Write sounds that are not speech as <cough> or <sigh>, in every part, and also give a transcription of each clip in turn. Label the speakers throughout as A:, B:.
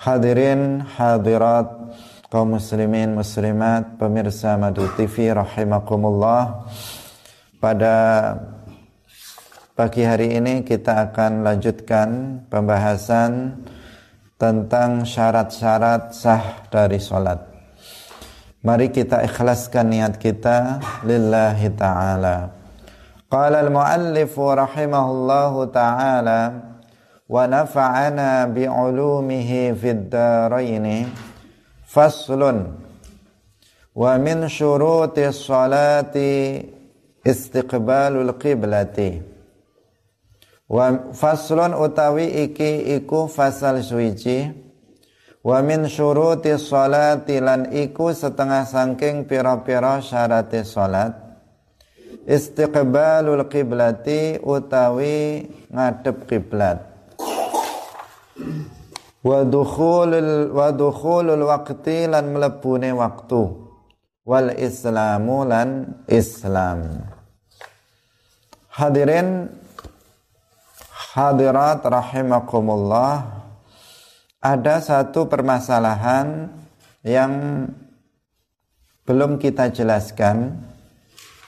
A: Hadirin hadirat kaum muslimin muslimat pemirsa Madu TV rahimakumullah. Pada pagi hari ini kita akan lanjutkan pembahasan tentang syarat-syarat sah dari salat. Mari kita ikhlaskan niat kita lillahi taala. Qala al-muallif rahimahullahu taala ونفعنا بعلومه في الدارين فصل ومن شروط الصلاة استقبال القبلة وفصل utawi iki iku fasal suci wa min syuruti sholati lan iku setengah sangking pira-pira syarate salat istiqbalul qiblati utawi ngadep kiblat wa dukhulul wa dukhulul waqti lan mlebune waktu. Wal islamu lan islam. Hadirin hadirat rahimakumullah ada satu permasalahan yang belum kita jelaskan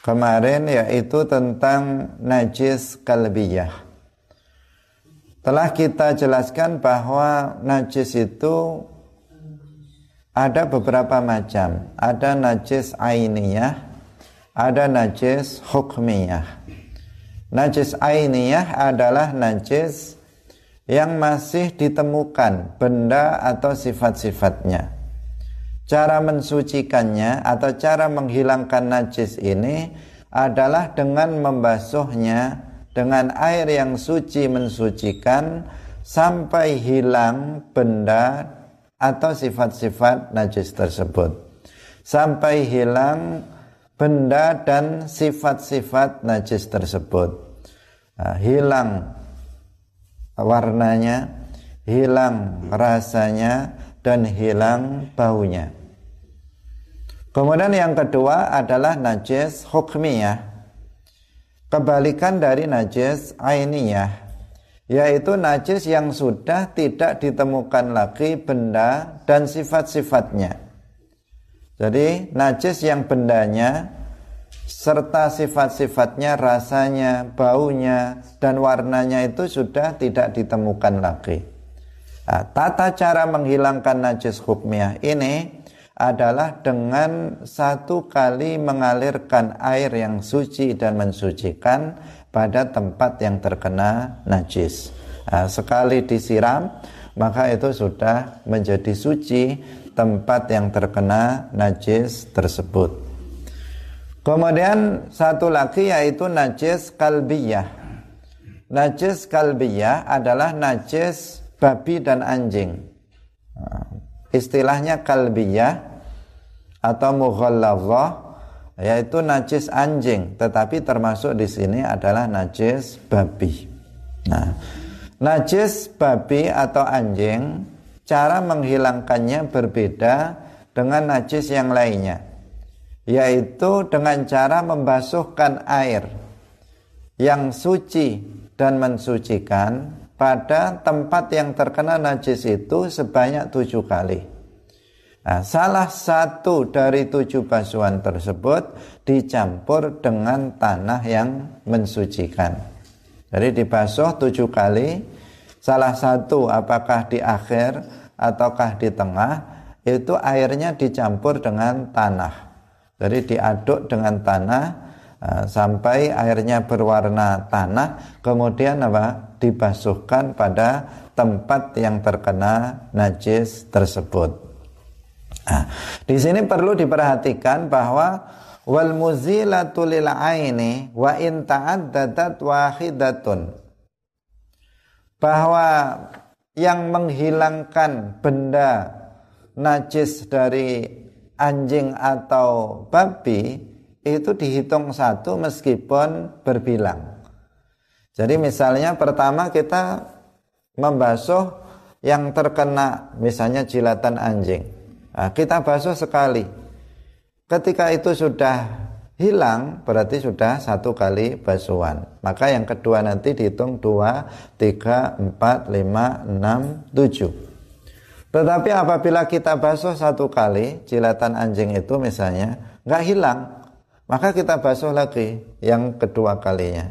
A: kemarin yaitu tentang najis kalbiyah telah kita jelaskan bahwa najis itu ada beberapa macam. Ada najis ainiyah, ada najis hukmiyah. Najis ainiyah adalah najis yang masih ditemukan benda atau sifat-sifatnya. Cara mensucikannya atau cara menghilangkan najis ini adalah dengan membasuhnya dengan air yang suci mensucikan sampai hilang benda atau sifat-sifat najis tersebut. Sampai hilang benda dan sifat-sifat najis tersebut. Nah, hilang warnanya, hilang rasanya, dan hilang baunya. Kemudian yang kedua adalah najis hukmiyah kebalikan dari najis ainiyah yaitu najis yang sudah tidak ditemukan lagi benda dan sifat-sifatnya. Jadi najis yang bendanya serta sifat-sifatnya, rasanya, baunya, dan warnanya itu sudah tidak ditemukan lagi. Nah, tata cara menghilangkan najis hukmiyah ini adalah dengan satu kali mengalirkan air yang suci dan mensucikan pada tempat yang terkena najis. Nah, sekali disiram, maka itu sudah menjadi suci tempat yang terkena najis tersebut. Kemudian satu lagi yaitu najis kalbiyah. Najis kalbiyah adalah najis babi dan anjing. Nah, istilahnya kalbiyah atau mughalladzah yaitu najis anjing tetapi termasuk di sini adalah najis babi. Nah, najis babi atau anjing cara menghilangkannya berbeda dengan najis yang lainnya yaitu dengan cara membasuhkan air yang suci dan mensucikan pada tempat yang terkena najis itu sebanyak tujuh kali. Nah, salah satu dari tujuh basuhan tersebut dicampur dengan tanah yang mensucikan. Jadi dibasuh tujuh kali, salah satu apakah di akhir ataukah di tengah, itu airnya dicampur dengan tanah. Jadi diaduk dengan tanah uh, sampai airnya berwarna tanah, kemudian apa? dibasuhkan pada tempat yang terkena najis tersebut. Nah, di sini perlu diperhatikan bahwa wal muzilatu lil aini wa in ta'addadat wahidatun bahwa yang menghilangkan benda najis dari anjing atau babi itu dihitung satu meskipun berbilang. Jadi misalnya pertama kita membasuh yang terkena misalnya jilatan anjing. Nah, kita basuh sekali. Ketika itu sudah hilang berarti sudah satu kali basuhan. Maka yang kedua nanti dihitung dua, tiga, empat, lima, enam, tujuh. Tetapi apabila kita basuh satu kali jilatan anjing itu misalnya nggak hilang, maka kita basuh lagi yang kedua kalinya.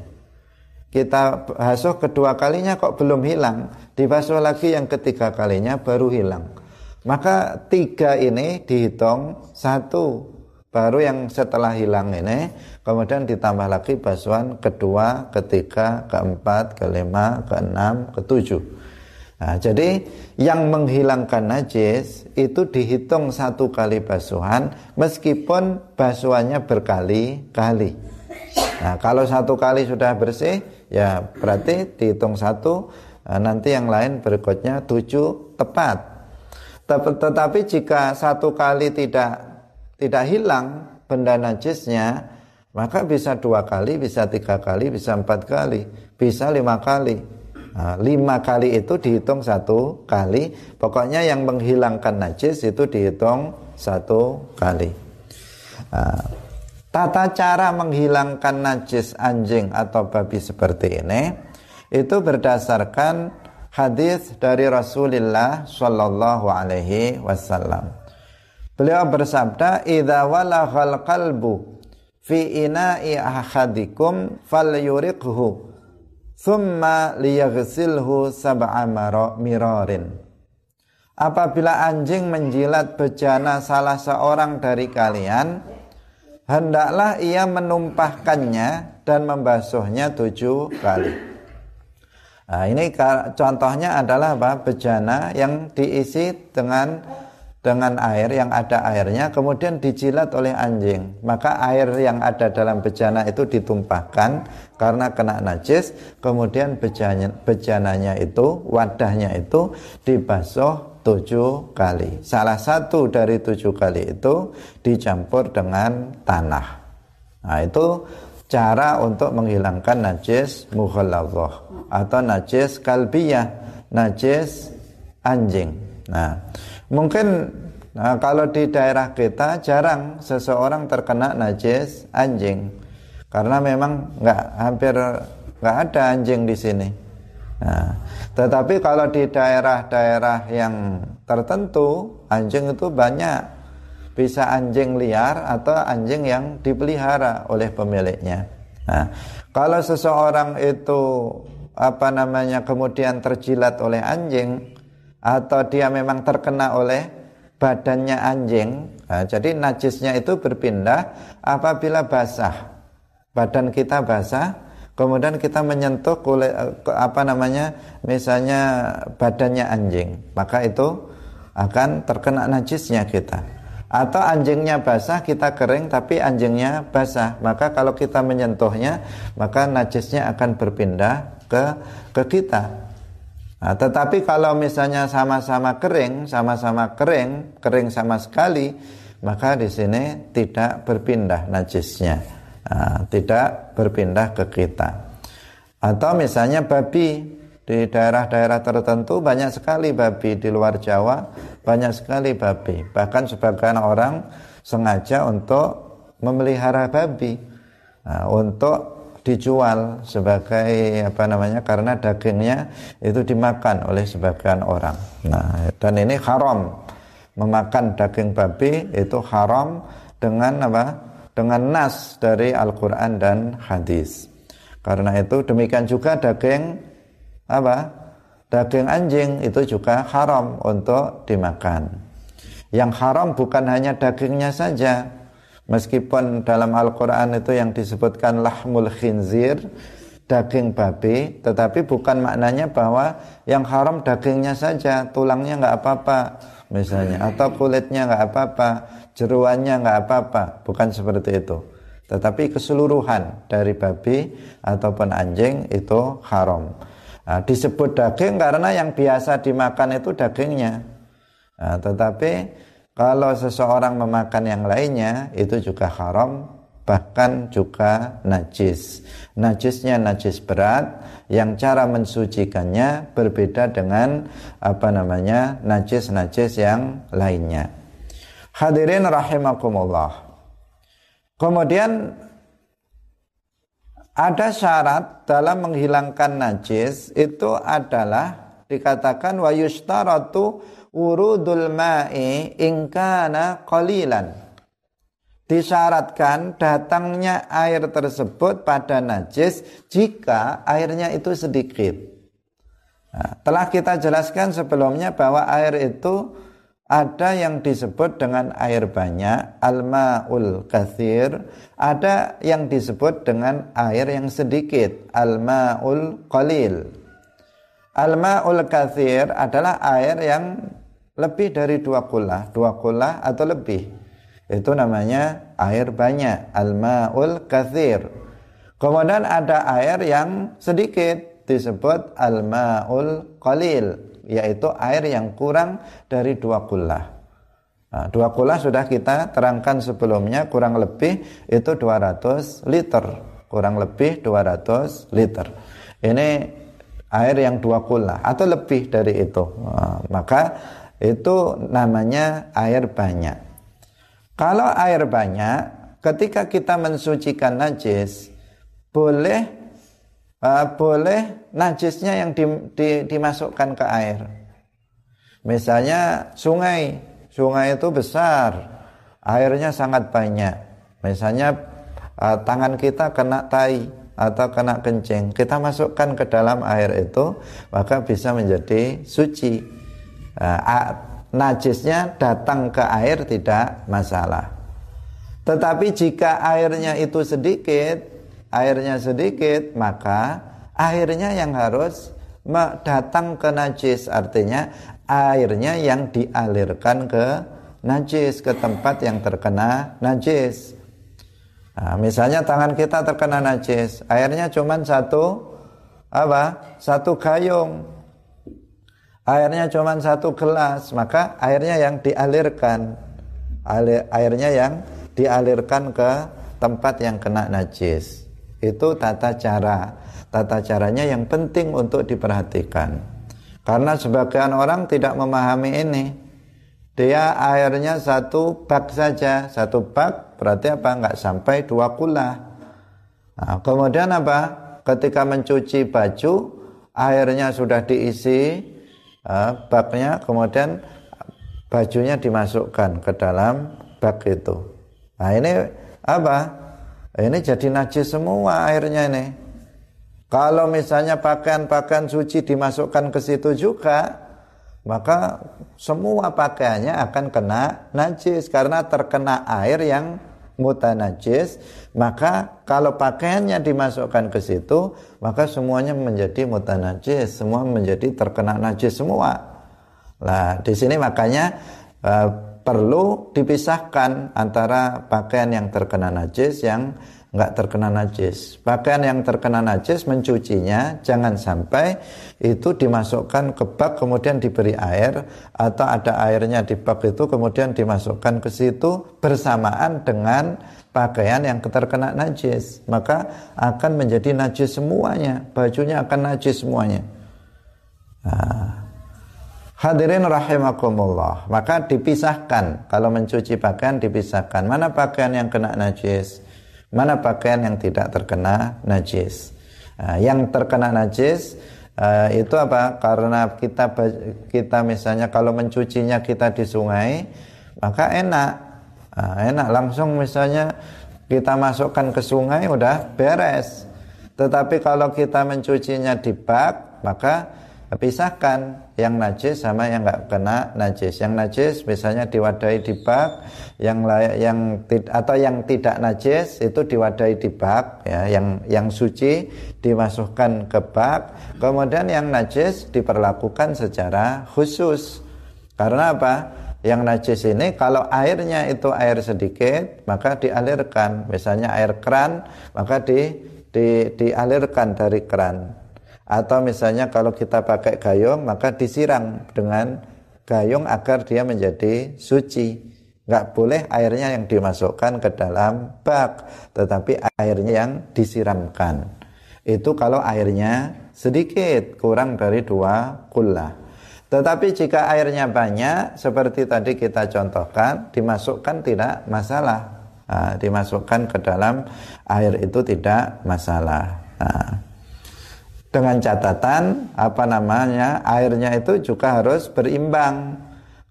A: Kita basuh kedua kalinya kok belum hilang, dibasuh lagi yang ketiga kalinya baru hilang. Maka tiga ini dihitung satu baru yang setelah hilang ini kemudian ditambah lagi basuhan kedua, ketiga, keempat, kelima, keenam, ketujuh. Nah, jadi yang menghilangkan najis itu dihitung satu kali basuhan meskipun basuhannya berkali-kali. Nah, kalau satu kali sudah bersih ya berarti dihitung satu nah, nanti yang lain berikutnya tujuh tepat. Tetapi jika satu kali tidak tidak hilang benda najisnya, maka bisa dua kali, bisa tiga kali, bisa empat kali, bisa lima kali. Nah, lima kali itu dihitung satu kali. Pokoknya yang menghilangkan najis itu dihitung satu kali. Nah, tata cara menghilangkan najis anjing atau babi seperti ini itu berdasarkan hadis dari Rasulullah Shallallahu Alaihi Wasallam. Beliau bersabda, "Idza walaghal qalbu fi ina'i ahadikum falyuriqhu thumma liyaghsilhu sab'a mirarin." Apabila anjing menjilat bejana salah seorang dari kalian, hendaklah ia menumpahkannya dan membasuhnya tujuh kali. Nah, ini contohnya adalah apa? Bejana yang diisi dengan dengan air yang ada airnya kemudian dijilat oleh anjing. Maka air yang ada dalam bejana itu ditumpahkan karena kena najis kemudian bejana, bejananya itu wadahnya itu dibasuh tujuh kali. Salah satu dari tujuh kali itu dicampur dengan tanah. Nah itu cara untuk menghilangkan najis mughalladhah atau najis kalbiyah najis anjing. Nah Mungkin nah, kalau di daerah kita jarang seseorang terkena najis anjing. Karena memang nggak hampir nggak ada anjing di sini. Nah, tetapi kalau di daerah-daerah yang tertentu anjing itu banyak bisa anjing liar atau anjing yang dipelihara oleh pemiliknya. Nah, kalau seseorang itu apa namanya kemudian terjilat oleh anjing atau dia memang terkena oleh badannya anjing nah, jadi najisnya itu berpindah apabila basah badan kita basah kemudian kita menyentuh kulit apa namanya misalnya badannya anjing maka itu akan terkena najisnya kita atau anjingnya basah kita kering tapi anjingnya basah. Maka kalau kita menyentuhnya maka najisnya akan berpindah ke ke kita. Nah, tetapi kalau misalnya sama-sama kering, sama-sama kering, kering sama sekali, maka di sini tidak berpindah najisnya, nah, tidak berpindah ke kita. Atau misalnya babi di daerah-daerah tertentu banyak sekali babi di luar Jawa, banyak sekali babi. Bahkan sebagian orang sengaja untuk memelihara babi, nah, untuk dijual sebagai apa namanya karena dagingnya itu dimakan oleh sebagian orang. Nah, dan ini haram. Memakan daging babi itu haram dengan apa? Dengan nas dari Al-Qur'an dan hadis. Karena itu demikian juga daging apa? Daging anjing itu juga haram untuk dimakan. Yang haram bukan hanya dagingnya saja, Meskipun dalam Al-Quran itu yang disebutkan lahmul khinzir, daging babi, tetapi bukan maknanya bahwa yang haram dagingnya saja, tulangnya nggak apa-apa misalnya, atau kulitnya nggak apa-apa, jeruannya nggak apa-apa, bukan seperti itu. Tetapi keseluruhan dari babi ataupun anjing itu haram. Nah, disebut daging karena yang biasa dimakan itu dagingnya. Nah, tetapi kalau seseorang memakan yang lainnya itu juga haram bahkan juga najis. Najisnya najis berat yang cara mensucikannya berbeda dengan apa namanya najis-najis yang lainnya. Hadirin rahimakumullah. Kemudian ada syarat dalam menghilangkan najis itu adalah dikatakan wa yustaratu urudul ma'i ingkana qalilan disyaratkan datangnya air tersebut pada najis jika airnya itu sedikit. Nah, telah kita jelaskan sebelumnya bahwa air itu ada yang disebut dengan air banyak, al-ma'ul kathir, ada yang disebut dengan air yang sedikit, al-ma'ul qalil. Al-ma'ul kathir adalah air yang lebih dari dua kula, dua kula atau lebih. Itu namanya air banyak al-ma'ul kathir. Kemudian ada air yang sedikit disebut al-ma'ul qalil yaitu air yang kurang dari dua kullah nah, dua kullah sudah kita terangkan sebelumnya kurang lebih itu 200 liter. Kurang lebih 200 liter. Ini air yang dua kullah atau lebih dari itu. Nah, maka itu namanya air banyak. Kalau air banyak, ketika kita mensucikan najis, boleh uh, boleh najisnya yang di, di, dimasukkan ke air. Misalnya sungai, sungai itu besar, airnya sangat banyak. Misalnya uh, tangan kita kena tai atau kena kencing, kita masukkan ke dalam air itu, maka bisa menjadi suci. Uh, najisnya datang ke air tidak masalah. Tetapi jika airnya itu sedikit, airnya sedikit, maka airnya yang harus datang ke najis. Artinya airnya yang dialirkan ke najis, ke tempat yang terkena najis. Nah, misalnya tangan kita terkena najis, airnya cuma satu apa? Satu gayung airnya cuma satu gelas maka airnya yang dialirkan airnya yang dialirkan ke tempat yang kena najis itu tata cara tata caranya yang penting untuk diperhatikan karena sebagian orang tidak memahami ini dia airnya satu bak saja satu bak berarti apa nggak sampai dua kula nah, kemudian apa ketika mencuci baju airnya sudah diisi uh, baknya kemudian bajunya dimasukkan ke dalam bak itu. Nah ini apa? Ini jadi najis semua airnya ini. Kalau misalnya pakaian-pakaian suci dimasukkan ke situ juga, maka semua pakaiannya akan kena najis. Karena terkena air yang mutanajis maka kalau pakaiannya dimasukkan ke situ maka semuanya menjadi mutanajis semua menjadi terkena najis semua. Lah di sini makanya uh, perlu dipisahkan antara pakaian yang terkena najis yang nggak terkena najis. Pakaian yang terkena najis mencucinya jangan sampai itu dimasukkan ke bak kemudian diberi air atau ada airnya di bak itu kemudian dimasukkan ke situ bersamaan dengan pakaian yang terkena najis. Maka akan menjadi najis semuanya. Bajunya akan najis semuanya. Nah, hadirin rahimakumullah maka dipisahkan. Kalau mencuci pakaian dipisahkan. Mana pakaian yang kena najis mana pakaian yang tidak terkena najis. Nah, yang terkena najis uh, itu apa? Karena kita kita misalnya kalau mencucinya kita di sungai, maka enak, uh, enak langsung misalnya kita masukkan ke sungai udah beres. Tetapi kalau kita mencucinya di bak, maka pisahkan yang najis sama yang nggak kena najis. Yang najis misalnya diwadahi di bak, yang layak yang atau yang tidak najis itu diwadahi di bak, ya, yang yang suci dimasukkan ke bak. Kemudian yang najis diperlakukan secara khusus. Karena apa? Yang najis ini kalau airnya itu air sedikit maka dialirkan. Misalnya air keran maka di, di dialirkan dari keran atau misalnya kalau kita pakai gayung maka disiram dengan gayung agar dia menjadi suci. Nggak boleh airnya yang dimasukkan ke dalam bak tetapi airnya yang disiramkan. Itu kalau airnya sedikit kurang dari dua kula tetapi jika airnya banyak seperti tadi kita contohkan dimasukkan tidak masalah. Nah, dimasukkan ke dalam air itu tidak masalah. Nah, dengan catatan apa namanya airnya itu juga harus berimbang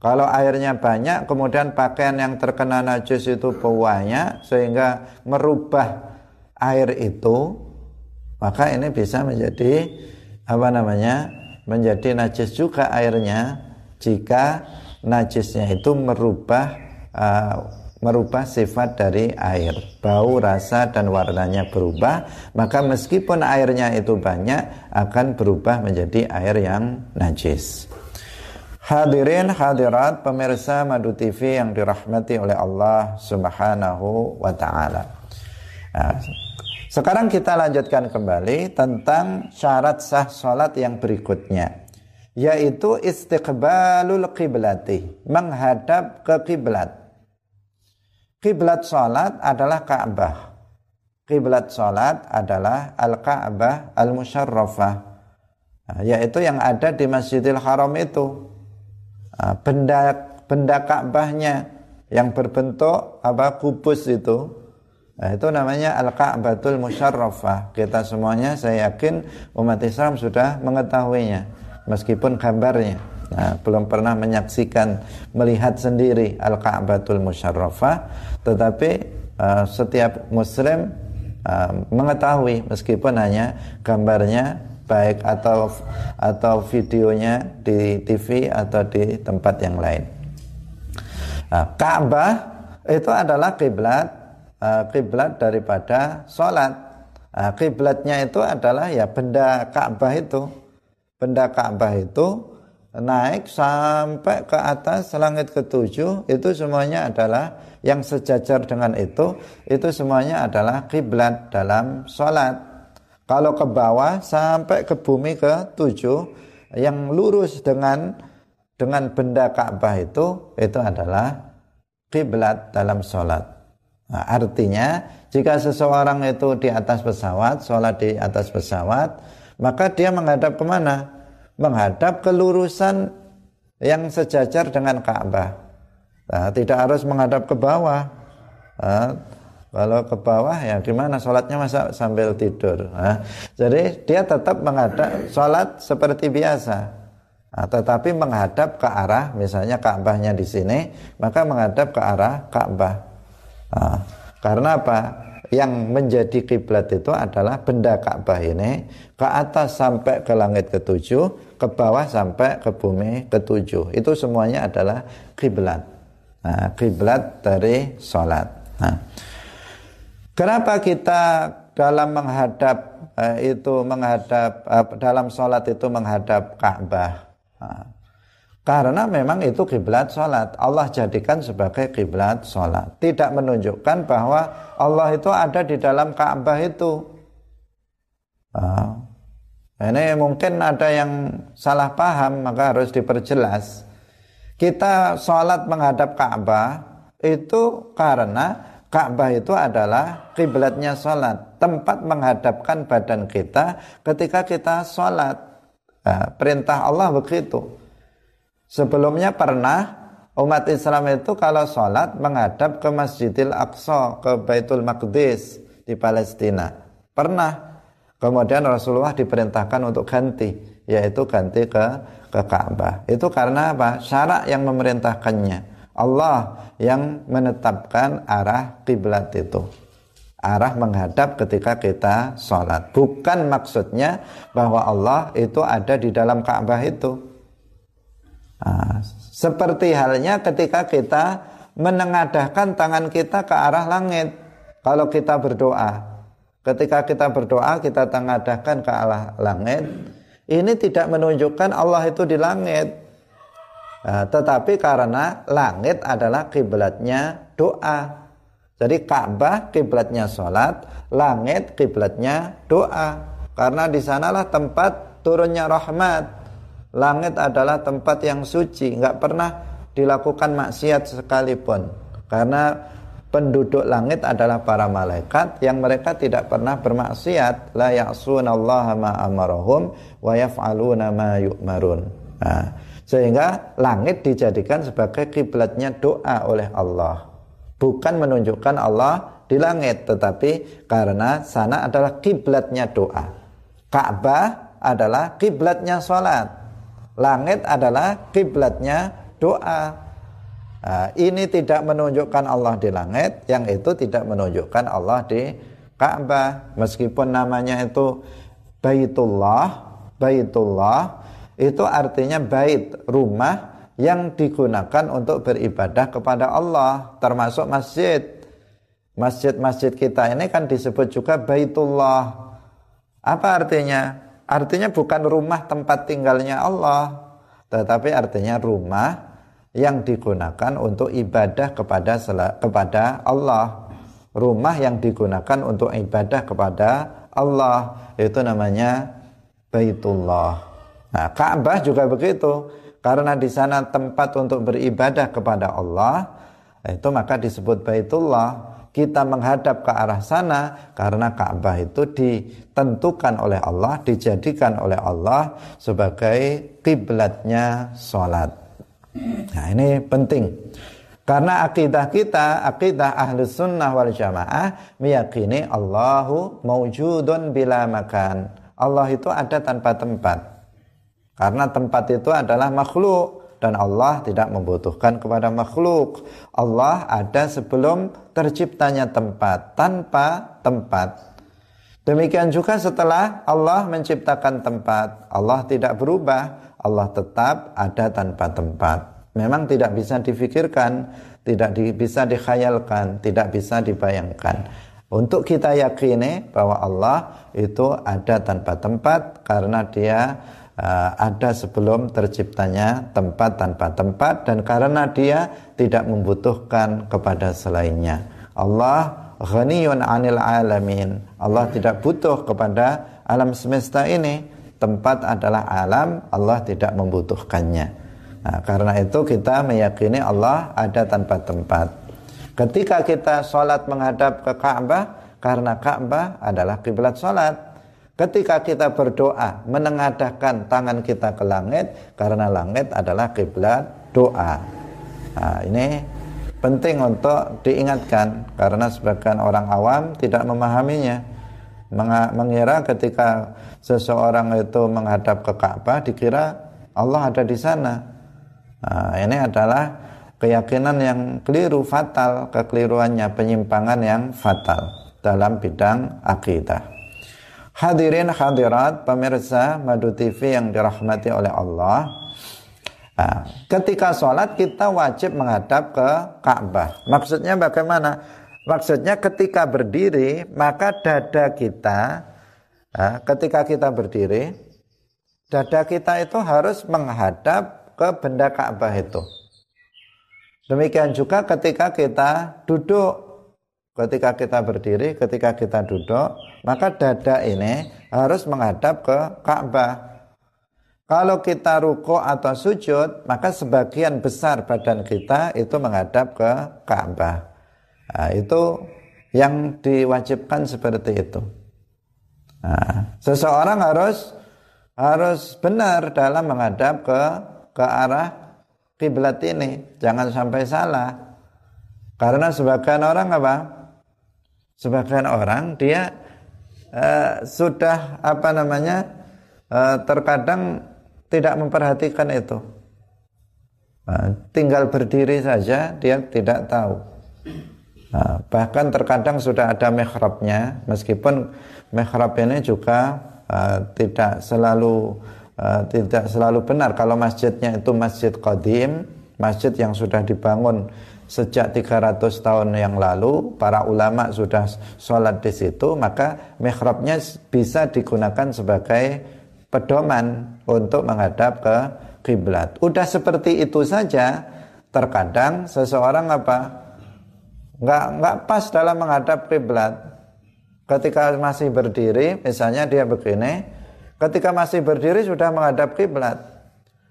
A: Kalau airnya banyak, kemudian pakaian yang terkena najis itu banyak sehingga merubah air itu, maka ini bisa menjadi apa namanya? menjadi najis juga airnya jika najisnya itu merubah uh, merubah sifat dari air bau rasa dan warnanya berubah maka meskipun airnya itu banyak akan berubah menjadi air yang najis Hadirin hadirat pemirsa Madu TV yang dirahmati oleh Allah Subhanahu wa taala. Nah, sekarang kita lanjutkan kembali tentang syarat sah salat yang berikutnya yaitu istiqbalul qiblati, menghadap ke kiblat. Kiblat salat adalah Ka'bah. Kiblat salat adalah Al-Ka'bah Al-Musyarrafah. Nah, yaitu yang ada di Masjidil Haram itu. Ah, benda benda Ka'bahnya yang berbentuk apa kubus itu nah, itu namanya Al-Ka'batul Musyarrafah kita semuanya saya yakin umat Islam sudah mengetahuinya meskipun gambarnya nah, belum pernah menyaksikan melihat sendiri Al-Ka'batul Musyarrafah tetapi uh, setiap muslim uh, mengetahui meskipun hanya gambarnya baik atau atau videonya di TV atau di tempat yang lain. Nah, Ka'bah itu adalah kiblat uh, kiblat daripada sholat. Nah, kiblatnya itu adalah ya benda Ka'bah itu. Benda Ka'bah itu naik sampai ke atas langit ketujuh itu semuanya adalah yang sejajar dengan itu itu semuanya adalah kiblat dalam sholat kalau ke bawah sampai ke bumi ke tujuh yang lurus dengan dengan benda Ka'bah itu itu adalah kiblat dalam sholat. Nah, artinya jika seseorang itu di atas pesawat, sholat di atas pesawat, maka dia menghadap ke mana? Menghadap kelurusan yang sejajar dengan Ka'bah. Nah, tidak harus menghadap ke bawah. Nah, kalau ke bawah ya gimana sholatnya masa sambil tidur. Nah, jadi dia tetap menghadap sholat seperti biasa. Nah, tetapi menghadap ke arah misalnya Ka'bahnya di sini, maka menghadap ke arah Ka'bah. Nah, karena apa? Yang menjadi kiblat itu adalah benda Ka'bah ini ke atas sampai ke langit ketujuh, ke bawah sampai ke bumi ketujuh. Itu semuanya adalah kiblat. Nah, kiblat dari sholat. Nah, Kenapa kita dalam menghadap eh, itu menghadap eh, dalam sholat itu menghadap Ka'bah? Nah, karena memang itu kiblat sholat. Allah jadikan sebagai kiblat sholat. Tidak menunjukkan bahwa Allah itu ada di dalam Ka'bah itu. Nah, ini mungkin ada yang salah paham maka harus diperjelas. Kita sholat menghadap Ka'bah itu karena Ka'bah itu adalah kiblatnya sholat, tempat menghadapkan badan kita ketika kita sholat. Nah, perintah Allah begitu. Sebelumnya pernah umat Islam itu kalau sholat menghadap ke Masjidil Aqsa, ke Baitul Maqdis di Palestina. Pernah. Kemudian Rasulullah diperintahkan untuk ganti, yaitu ganti ke ke Ka'bah. Itu karena apa? Syarak yang memerintahkannya. Allah yang menetapkan arah kiblat itu. Arah menghadap ketika kita sholat. Bukan maksudnya bahwa Allah itu ada di dalam Ka'bah itu. Nah, seperti halnya ketika kita menengadahkan tangan kita ke arah langit. Kalau kita berdoa. Ketika kita berdoa, kita tengadahkan ke arah langit. Ini tidak menunjukkan Allah itu di langit Nah, tetapi karena langit adalah kiblatnya doa. Jadi Ka'bah kiblatnya sholat, langit kiblatnya doa. Karena di sanalah tempat turunnya rahmat. Langit adalah tempat yang suci, nggak pernah dilakukan maksiat sekalipun. Karena penduduk langit adalah para malaikat yang mereka tidak pernah bermaksiat. La ya'sunallaha ma amarahum wa yaf'aluna ma yu'marun. Nah, sehingga langit dijadikan sebagai kiblatnya doa oleh Allah. Bukan menunjukkan Allah di langit, tetapi karena sana adalah kiblatnya doa. Ka'bah adalah kiblatnya sholat. Langit adalah kiblatnya doa. Nah, ini tidak menunjukkan Allah di langit, yang itu tidak menunjukkan Allah di Ka'bah. Meskipun namanya itu Baitullah, Baitullah itu artinya bait, rumah yang digunakan untuk beribadah kepada Allah, termasuk masjid. Masjid-masjid kita ini kan disebut juga Baitullah. Apa artinya? Artinya bukan rumah tempat tinggalnya Allah, tetapi artinya rumah yang digunakan untuk ibadah kepada kepada Allah. Rumah yang digunakan untuk ibadah kepada Allah itu namanya Baitullah. Nah, Ka'bah juga begitu. Karena di sana tempat untuk beribadah kepada Allah, itu maka disebut Baitullah. Kita menghadap ke arah sana karena Ka'bah itu ditentukan oleh Allah, dijadikan oleh Allah sebagai kiblatnya sholat. Nah ini penting. Karena akidah kita, akidah ahli sunnah wal jamaah meyakini Allahu maujudun bila makan. Allah itu ada tanpa tempat. Karena tempat itu adalah makhluk dan Allah tidak membutuhkan kepada makhluk. Allah ada sebelum terciptanya tempat, tanpa tempat. Demikian juga setelah Allah menciptakan tempat, Allah tidak berubah, Allah tetap ada tanpa tempat. Memang tidak bisa difikirkan, tidak di, bisa dikhayalkan, tidak bisa dibayangkan. Untuk kita yakini bahwa Allah itu ada tanpa tempat karena dia uh, ada sebelum terciptanya tempat tanpa tempat dan karena dia tidak membutuhkan kepada selainnya. Allah ghaniyun 'anil alamin. Allah tidak butuh kepada alam semesta ini tempat adalah alam, Allah tidak membutuhkannya. Nah, karena itu kita meyakini Allah ada tanpa tempat. Ketika kita sholat menghadap ke Ka'bah, karena Ka'bah adalah kiblat sholat. Ketika kita berdoa, menengadahkan tangan kita ke langit, karena langit adalah kiblat doa. Nah, ini penting untuk diingatkan, karena sebagian orang awam tidak memahaminya mengira ketika seseorang itu menghadap ke Ka'bah dikira Allah ada di sana. Nah, ini adalah keyakinan yang keliru fatal, kekeliruannya penyimpangan yang fatal dalam bidang akidah. Hadirin hadirat pemirsa Madu TV yang dirahmati oleh Allah. Nah, ketika sholat kita wajib menghadap ke Ka'bah. Maksudnya bagaimana? Maksudnya ketika berdiri maka dada kita ketika kita berdiri dada kita itu harus menghadap ke benda Ka'bah itu. Demikian juga ketika kita duduk ketika kita berdiri, ketika kita duduk, maka dada ini harus menghadap ke Ka'bah. Kalau kita ruko atau sujud, maka sebagian besar badan kita itu menghadap ke Ka'bah. Nah, itu yang diwajibkan seperti itu. Nah, seseorang harus harus benar dalam menghadap ke ke arah kiblat ini, jangan sampai salah. Karena sebagian orang apa? Sebagian orang dia uh, sudah apa namanya uh, terkadang tidak memperhatikan itu. Uh, tinggal berdiri saja dia tidak tahu. Nah, bahkan terkadang sudah ada mihrabnya, meskipun mihrab ini juga uh, tidak selalu uh, tidak selalu benar. Kalau masjidnya itu masjid qadim, masjid yang sudah dibangun sejak 300 tahun yang lalu, para ulama sudah sholat di situ, maka mihrabnya bisa digunakan sebagai pedoman untuk menghadap ke kiblat. Udah seperti itu saja, terkadang seseorang apa? Nggak nggak pas dalam menghadap kiblat. Ketika masih berdiri, misalnya dia begini, ketika masih berdiri sudah menghadap kiblat.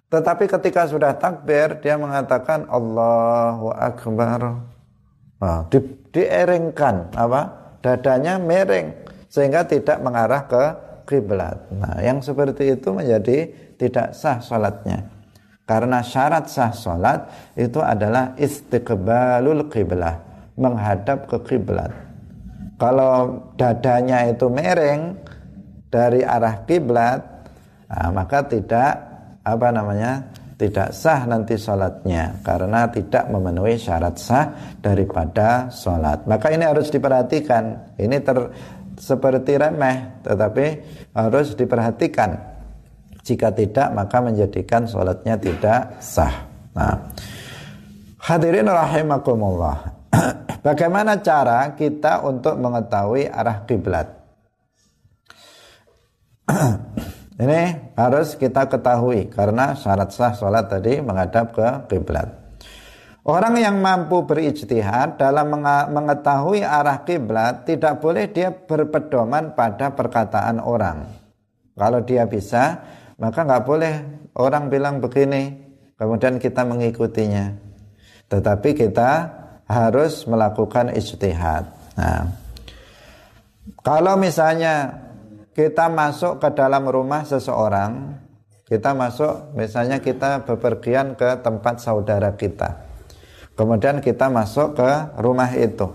A: Tetapi ketika sudah takbir, dia mengatakan Allahu Akbar. Nah, di, dieringkan apa? Dadanya miring sehingga tidak mengarah ke kiblat. Nah, yang seperti itu menjadi tidak sah salatnya. Karena syarat sah salat itu adalah istiqbalul kiblah menghadap ke kiblat. Kalau dadanya itu miring dari arah kiblat, nah, maka tidak apa namanya tidak sah nanti sholatnya karena tidak memenuhi syarat sah daripada sholat. Maka ini harus diperhatikan. Ini ter, seperti remeh, tetapi harus diperhatikan. Jika tidak, maka menjadikan sholatnya tidak sah. Nah, hadirin rahimakumullah. <clears throat> Bagaimana cara kita untuk mengetahui arah kiblat? <clears throat> Ini harus kita ketahui karena syarat sah sholat tadi menghadap ke kiblat. Orang yang mampu berijtihad dalam mengetahui arah kiblat tidak boleh dia berpedoman pada perkataan orang. Kalau dia bisa, maka nggak boleh orang bilang begini, kemudian kita mengikutinya. Tetapi kita harus melakukan ijtihad. Nah, kalau misalnya kita masuk ke dalam rumah seseorang, kita masuk misalnya kita bepergian ke tempat saudara kita. Kemudian kita masuk ke rumah itu.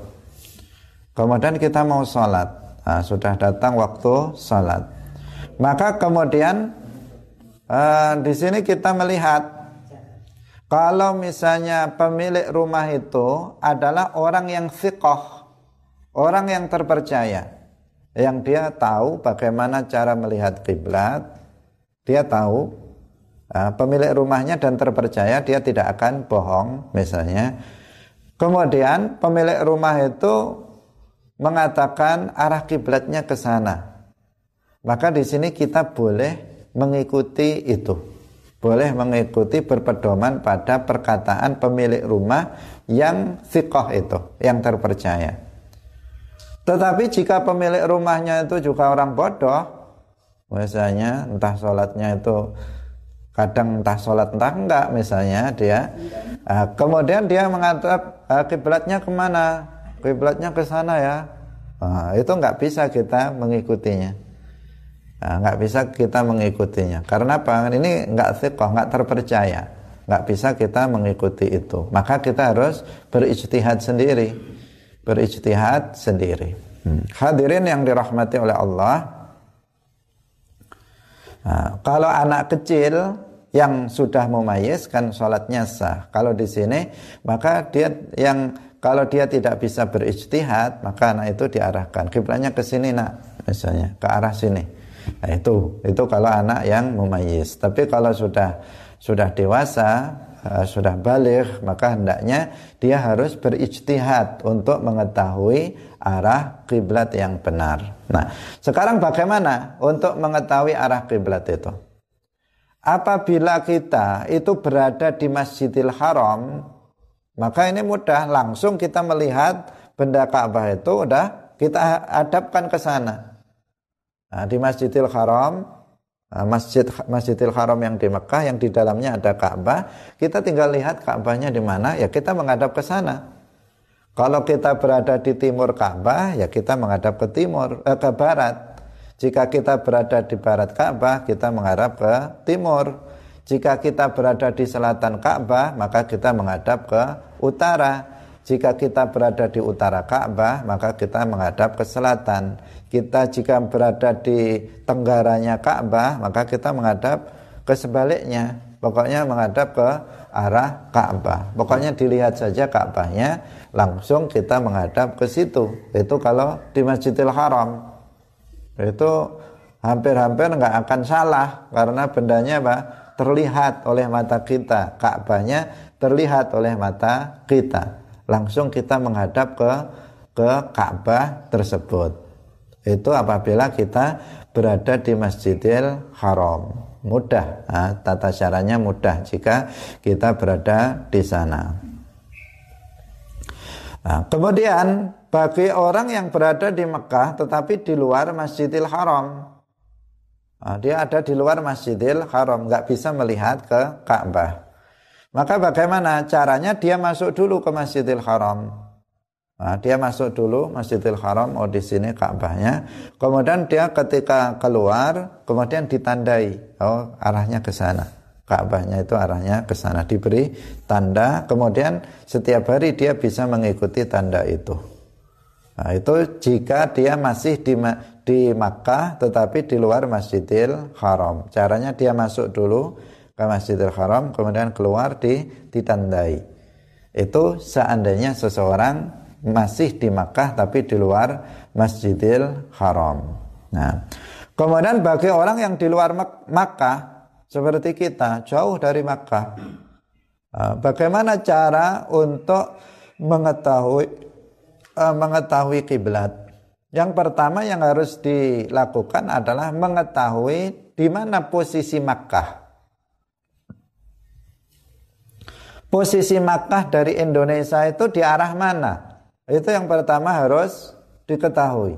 A: Kemudian kita mau sholat. Nah, sudah datang waktu sholat. Maka kemudian uh, di sini kita melihat kalau misalnya pemilik rumah itu adalah orang yang sikoh, orang yang terpercaya yang dia tahu bagaimana cara melihat kiblat, dia tahu uh, pemilik rumahnya dan terpercaya dia tidak akan bohong misalnya. Kemudian pemilik rumah itu mengatakan arah kiblatnya ke sana. Maka di sini kita boleh mengikuti itu. Boleh mengikuti berpedoman pada perkataan pemilik rumah yang sikoh itu, yang terpercaya. Tetapi jika pemilik rumahnya itu juga orang bodoh, misalnya entah sholatnya itu kadang entah sholat entah enggak misalnya dia, uh, kemudian dia mengatakan uh, kiblatnya ke mana? Kiblatnya ke sana ya. Uh, itu enggak bisa kita mengikutinya. Uh, enggak bisa kita mengikutinya. Karena apa? Ini enggak sikoh, enggak terpercaya. Enggak bisa kita mengikuti itu. Maka kita harus berijtihad sendiri berijtihad sendiri. Hmm. Hadirin yang dirahmati oleh Allah, nah, kalau anak kecil yang sudah memayis kan sholatnya sah. Kalau di sini maka dia yang kalau dia tidak bisa berijtihad maka anak itu diarahkan kiblatnya ke sini nak misalnya ke arah sini. Nah, itu itu kalau anak yang memayis. Tapi kalau sudah sudah dewasa uh, sudah balik maka hendaknya dia harus berijtihad untuk mengetahui arah kiblat yang benar. Nah, sekarang bagaimana untuk mengetahui arah kiblat itu? Apabila kita itu berada di Masjidil Haram, maka ini mudah langsung kita melihat benda Ka'bah itu udah kita hadapkan ke sana. Nah, di Masjidil Haram Ah, masjid Masjidil Haram yang di Mekah yang di dalamnya ada Ka'bah, kita tinggal lihat Ka'bahnya di mana, ya kita menghadap ke sana. Kalau kita berada di timur Ka'bah, ya kita menghadap ke timur eh, ke barat. Jika kita berada di barat Ka'bah, kita menghadap ke timur. Jika kita berada di selatan Ka'bah, maka kita menghadap ke utara. Jika kita berada di utara Ka'bah, maka kita menghadap ke selatan. Kita jika berada di tenggaranya Ka'bah maka kita menghadap ke sebaliknya. Pokoknya menghadap ke arah Ka'bah. Pokoknya dilihat saja Ka'bahnya langsung kita menghadap ke situ. Itu kalau di Masjidil Haram. Itu hampir-hampir nggak akan salah karena bendanya apa? Terlihat oleh mata kita. Ka'bahnya terlihat oleh mata kita langsung kita menghadap ke ke Ka'bah tersebut itu apabila kita berada di Masjidil Haram. Mudah, nah, tata caranya mudah jika kita berada di sana. Nah, kemudian bagi orang yang berada di Mekah tetapi di luar Masjidil Haram, nah, dia ada di luar Masjidil Haram, nggak bisa melihat ke Ka'bah. Maka bagaimana caranya? Dia masuk dulu ke Masjidil Haram. Nah, dia masuk dulu Masjidil Haram, oh di sini Ka'bahnya. Kemudian dia ketika keluar, kemudian ditandai, oh arahnya ke sana. Ka'bahnya itu arahnya ke sana, diberi tanda. Kemudian setiap hari dia bisa mengikuti tanda itu. Nah, itu jika dia masih di di Makkah tetapi di luar Masjidil Haram. Caranya dia masuk dulu ke Masjidil Haram kemudian keluar di ditandai. Itu seandainya seseorang masih di Makkah tapi di luar Masjidil Haram. Nah, kemudian bagi orang yang di luar Mak Makkah seperti kita jauh dari Makkah, uh, bagaimana cara untuk mengetahui uh, mengetahui kiblat? Yang pertama yang harus dilakukan adalah mengetahui di mana posisi Makkah. Posisi Makkah dari Indonesia itu di arah mana? Itu yang pertama harus diketahui.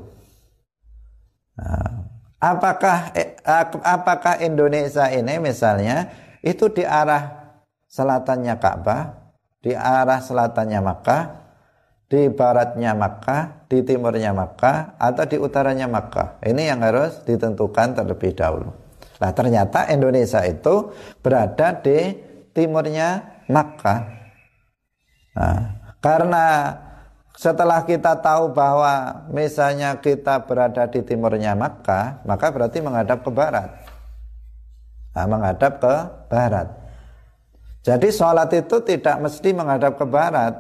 A: Nah, apakah eh, apakah Indonesia ini misalnya itu di arah selatannya Ka'bah, di arah selatannya Makkah, di baratnya Makkah, di timurnya Makkah, atau di utaranya Makkah. Ini yang harus ditentukan terlebih dahulu. Nah ternyata Indonesia itu berada di timurnya Makkah. Nah, karena setelah kita tahu bahwa misalnya kita berada di timurnya Makkah, maka berarti menghadap ke barat. Nah, menghadap ke barat. Jadi sholat itu tidak mesti menghadap ke barat.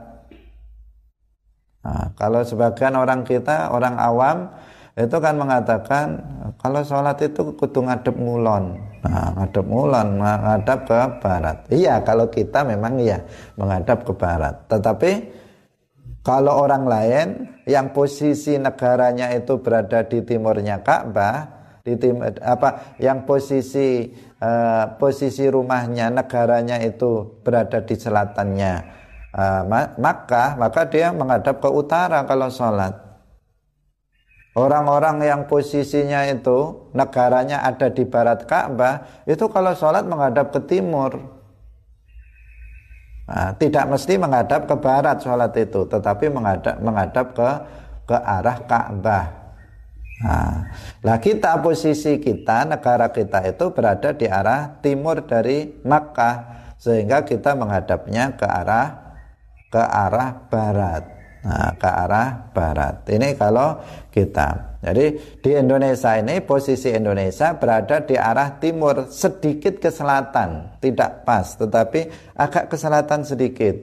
A: Nah, kalau sebagian orang kita, orang awam, itu kan mengatakan kalau sholat itu kudu ngadep ngulon. Nah, ngulon, menghadap ke barat. Iya, kalau kita memang iya menghadap ke barat. Tetapi kalau orang lain yang posisi negaranya itu berada di timurnya Ka'bah, di tim apa yang posisi uh, posisi rumahnya negaranya itu berada di selatannya uh, Makkah, maka dia menghadap ke utara kalau sholat. Orang-orang yang posisinya itu negaranya ada di barat Ka'bah, itu kalau sholat menghadap ke timur. Nah, tidak mesti menghadap ke barat sholat itu, tetapi menghadap menghadap ke ke arah Ka'bah. Nah, lah kita posisi kita negara kita itu berada di arah timur dari Makkah sehingga kita menghadapnya ke arah ke arah barat nah, ke arah barat. Ini kalau kita. Jadi di Indonesia ini posisi Indonesia berada di arah timur sedikit ke selatan, tidak pas, tetapi agak ke selatan sedikit.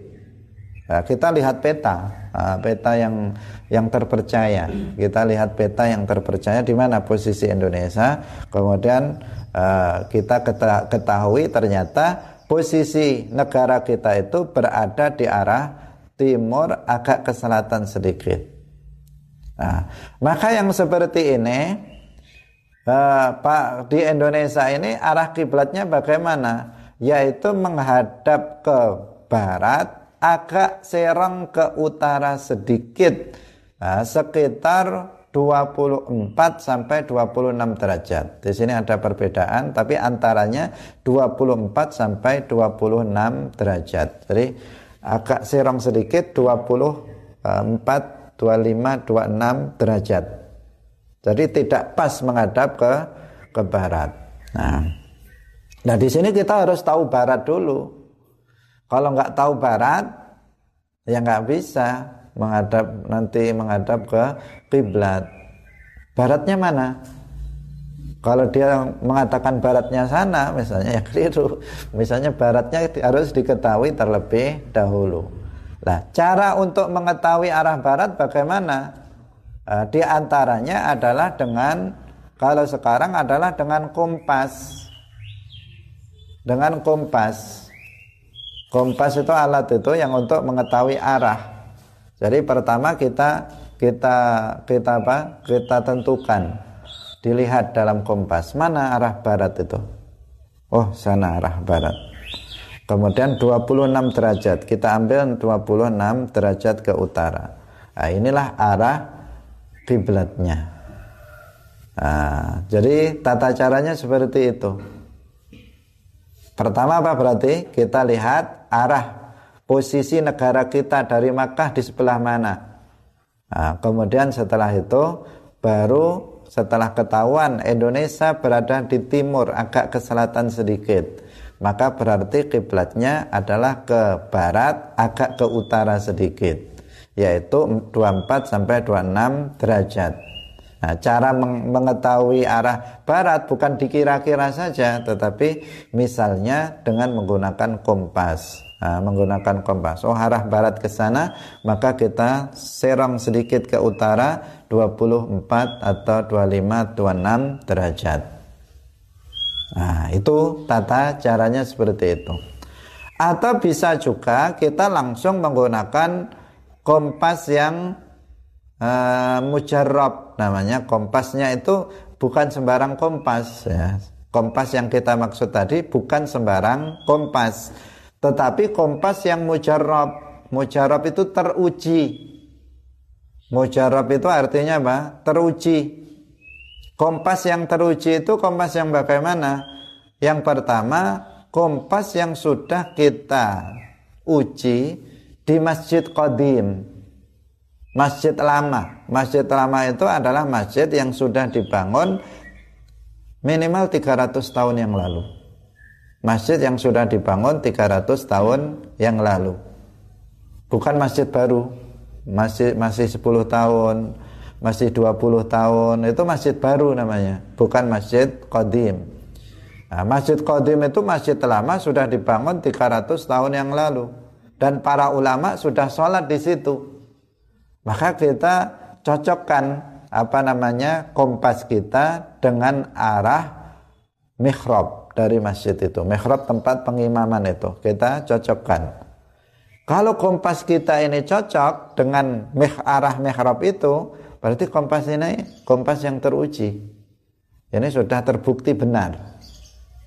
A: Nah, kita lihat peta, nah, peta yang yang terpercaya. Kita lihat peta yang terpercaya di mana posisi Indonesia. Kemudian uh, kita ketahui ternyata posisi negara kita itu berada di arah timur agak ke selatan sedikit. Nah, maka yang seperti ini uh, Pak di Indonesia ini arah kiblatnya bagaimana? Yaitu menghadap ke barat, agak serong ke utara sedikit, nah, sekitar 24 sampai 26 derajat. Di sini ada perbedaan, tapi antaranya 24 sampai 26 derajat. Jadi agak serong sedikit 24 25 26 derajat. Jadi tidak pas menghadap ke ke barat. Nah nah di sini kita harus tahu barat dulu. Kalau nggak tahu barat ya nggak bisa menghadap nanti menghadap ke kiblat. Baratnya mana kalau dia mengatakan baratnya sana, misalnya ya keliru. Misalnya baratnya harus diketahui terlebih dahulu. Nah, cara untuk mengetahui arah barat bagaimana? Uh, di antaranya adalah dengan kalau sekarang adalah dengan kompas. Dengan kompas. Kompas itu alat itu yang untuk mengetahui arah. Jadi pertama kita kita kita apa? Kita tentukan dilihat dalam kompas mana arah barat itu? Oh sana arah barat. Kemudian 26 derajat kita ambil 26 derajat ke utara. Nah, inilah arah kiblatnya. Nah, jadi tata caranya seperti itu. Pertama apa berarti? Kita lihat arah posisi negara kita dari Makkah di sebelah mana. Nah, kemudian setelah itu baru setelah ketahuan Indonesia berada di timur agak ke selatan sedikit. Maka berarti kiblatnya adalah ke barat agak ke utara sedikit. Yaitu 24 sampai 26 derajat. Nah, cara mengetahui arah barat bukan dikira-kira saja, tetapi misalnya dengan menggunakan kompas. Menggunakan kompas. Oh, arah barat ke sana, maka kita serong sedikit ke utara 24 atau 25 26 derajat. Nah, itu tata caranya seperti itu. Atau bisa juga kita langsung menggunakan kompas yang uh, mujarab namanya kompasnya itu bukan sembarang kompas ya. Kompas yang kita maksud tadi bukan sembarang kompas, tetapi kompas yang mujarab. Mujarab itu teruji. Mujarab itu artinya apa? Teruji. Kompas yang teruji itu kompas yang bagaimana? Yang pertama, kompas yang sudah kita uji di Masjid Qadim Masjid lama. Masjid lama itu adalah masjid yang sudah dibangun minimal 300 tahun yang lalu. Masjid yang sudah dibangun 300 tahun yang lalu. Bukan masjid baru. Masih masih 10 tahun, masih 20 tahun, itu masjid baru namanya, bukan masjid qadim. Nah, masjid qadim itu masjid lama sudah dibangun 300 tahun yang lalu dan para ulama sudah sholat di situ maka kita cocokkan apa namanya kompas kita dengan arah mihrab dari masjid itu. Mihrab tempat pengimaman itu. Kita cocokkan. Kalau kompas kita ini cocok dengan arah mihrab itu berarti kompas ini kompas yang teruji. Ini sudah terbukti benar.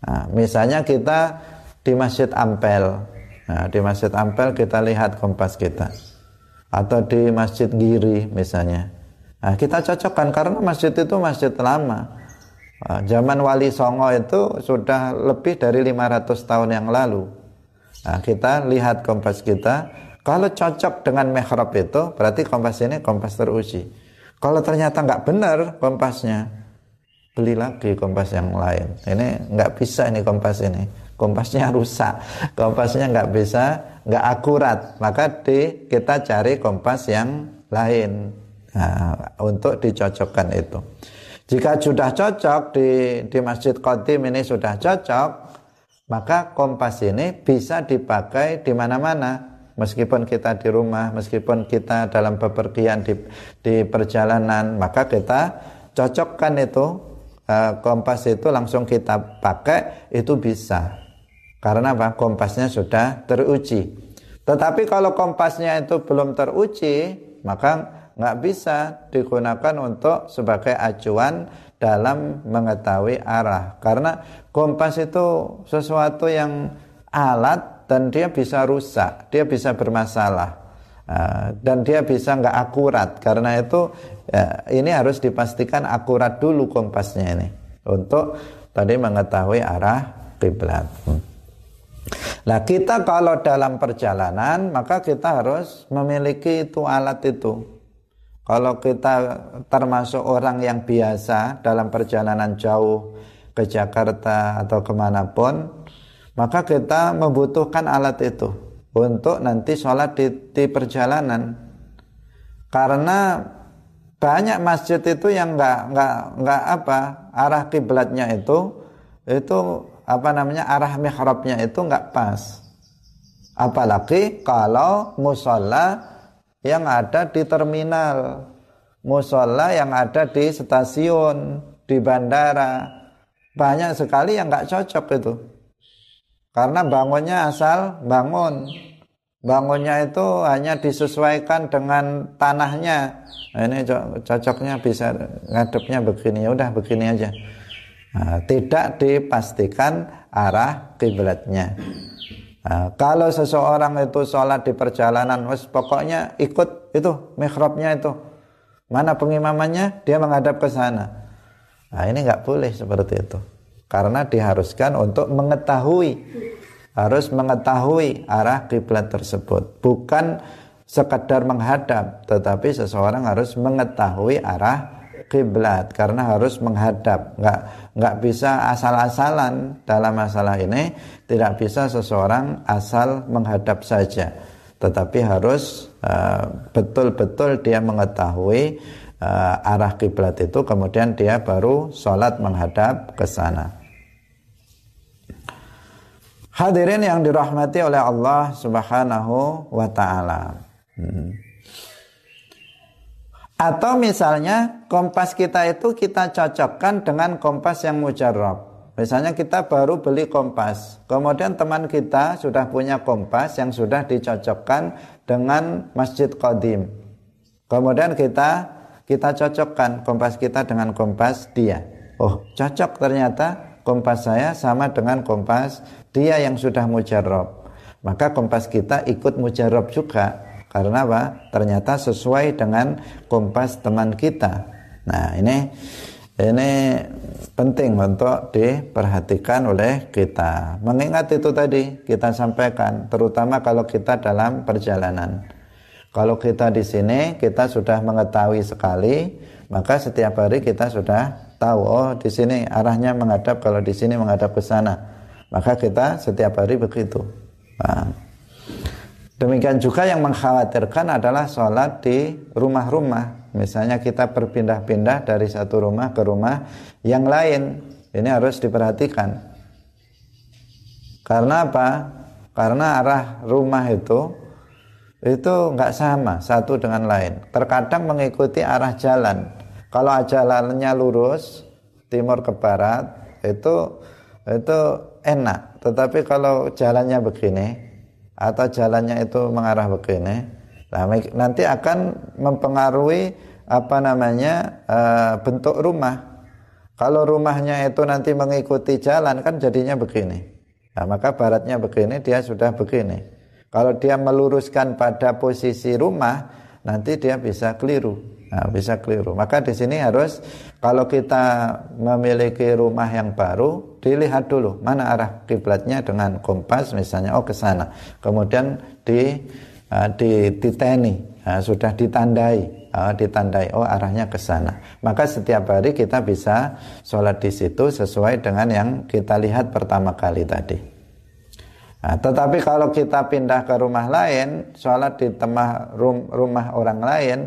A: Nah, misalnya kita di masjid Ampel. Nah, di masjid Ampel kita lihat kompas kita. Atau di Masjid Giri misalnya. Nah, kita cocokkan karena masjid itu masjid lama. Nah, zaman Wali Songo itu sudah lebih dari 500 tahun yang lalu. Nah, kita lihat kompas kita, kalau cocok dengan mihrab itu, berarti kompas ini kompas teruji. Kalau ternyata nggak benar kompasnya, beli lagi kompas yang lain. Ini nggak bisa ini kompas ini kompasnya <laughs> rusak kompasnya nggak bisa nggak akurat maka di kita cari kompas yang lain nah, untuk dicocokkan itu jika sudah cocok di di masjid Qadim ini sudah cocok maka kompas ini bisa dipakai di mana-mana meskipun kita di rumah meskipun kita dalam bepergian di di perjalanan maka kita cocokkan itu eh, kompas itu langsung kita pakai itu bisa karena apa? Kompasnya sudah teruji. Tetapi kalau kompasnya itu belum teruji, maka nggak bisa digunakan untuk sebagai acuan dalam mengetahui arah. Karena kompas itu sesuatu yang alat dan dia bisa rusak, dia bisa bermasalah. Uh, dan dia bisa nggak akurat karena itu ya, ini harus dipastikan akurat dulu kompasnya ini untuk tadi mengetahui arah kiblat. Nah kita kalau dalam perjalanan maka kita harus memiliki itu alat itu. Kalau kita termasuk orang yang biasa dalam perjalanan jauh ke Jakarta atau ke mana pun, maka kita membutuhkan alat itu untuk nanti sholat di, di perjalanan. Karena banyak masjid itu yang nggak nggak nggak apa arah kiblatnya itu itu apa namanya arah mihrabnya itu nggak pas. Apalagi kalau musola yang ada di terminal, musola yang ada di stasiun, di bandara, banyak sekali yang nggak cocok itu. Karena bangunnya asal bangun, bangunnya itu hanya disesuaikan dengan tanahnya. Nah, ini cocoknya bisa ngadepnya begini, ya udah begini aja. Nah, tidak dipastikan arah kiblatnya. Nah, kalau seseorang itu sholat di perjalanan, wes pokoknya ikut itu mihrabnya itu. Mana pengimamannya? Dia menghadap ke sana. Nah, ini nggak boleh seperti itu. Karena diharuskan untuk mengetahui harus mengetahui arah kiblat tersebut, bukan sekadar menghadap, tetapi seseorang harus mengetahui arah kiblat karena harus menghadap nggak nggak bisa asal-asalan dalam masalah ini tidak bisa seseorang asal menghadap saja tetapi harus uh, betul-betul dia mengetahui uh, arah kiblat itu kemudian dia baru sholat menghadap ke sana. Hadirin yang dirahmati oleh Allah Subhanahu wa taala. Hmm. Atau misalnya kompas kita itu kita cocokkan dengan kompas yang mujarab. Misalnya kita baru beli kompas, kemudian teman kita sudah punya kompas yang sudah dicocokkan dengan Masjid Qadim. Kemudian kita kita cocokkan kompas kita dengan kompas dia. Oh, cocok ternyata kompas saya sama dengan kompas dia yang sudah mujarab. Maka kompas kita ikut mujarab juga. Karena apa? Ternyata sesuai dengan kompas teman kita. Nah, ini ini penting untuk diperhatikan oleh kita. Mengingat itu tadi kita sampaikan, terutama kalau kita dalam perjalanan. Kalau kita di sini kita sudah mengetahui sekali, maka setiap hari kita sudah tahu oh di sini arahnya menghadap kalau di sini menghadap ke sana. Maka kita setiap hari begitu. Nah, Demikian juga yang mengkhawatirkan adalah sholat di rumah-rumah. Misalnya kita berpindah-pindah dari satu rumah ke rumah yang lain. Ini harus diperhatikan. Karena apa? Karena arah rumah itu itu nggak sama satu dengan lain. Terkadang mengikuti arah jalan. Kalau jalannya lurus timur ke barat itu itu enak. Tetapi kalau jalannya begini atau jalannya itu mengarah begini. Nah, nanti akan mempengaruhi apa namanya uh, bentuk rumah. Kalau rumahnya itu nanti mengikuti jalan kan jadinya begini. Nah, maka baratnya begini dia sudah begini. Kalau dia meluruskan pada posisi rumah nanti dia bisa keliru. Nah, bisa keliru. Maka di sini harus kalau kita memiliki rumah yang baru, dilihat dulu mana arah kiblatnya dengan kompas misalnya oh ke sana. Kemudian di uh, di diteni, uh, sudah ditandai, uh, ditandai oh arahnya ke sana. Maka setiap hari kita bisa sholat di situ sesuai dengan yang kita lihat pertama kali tadi. Nah, tetapi kalau kita pindah ke rumah lain, sholat di tengah rumah orang lain,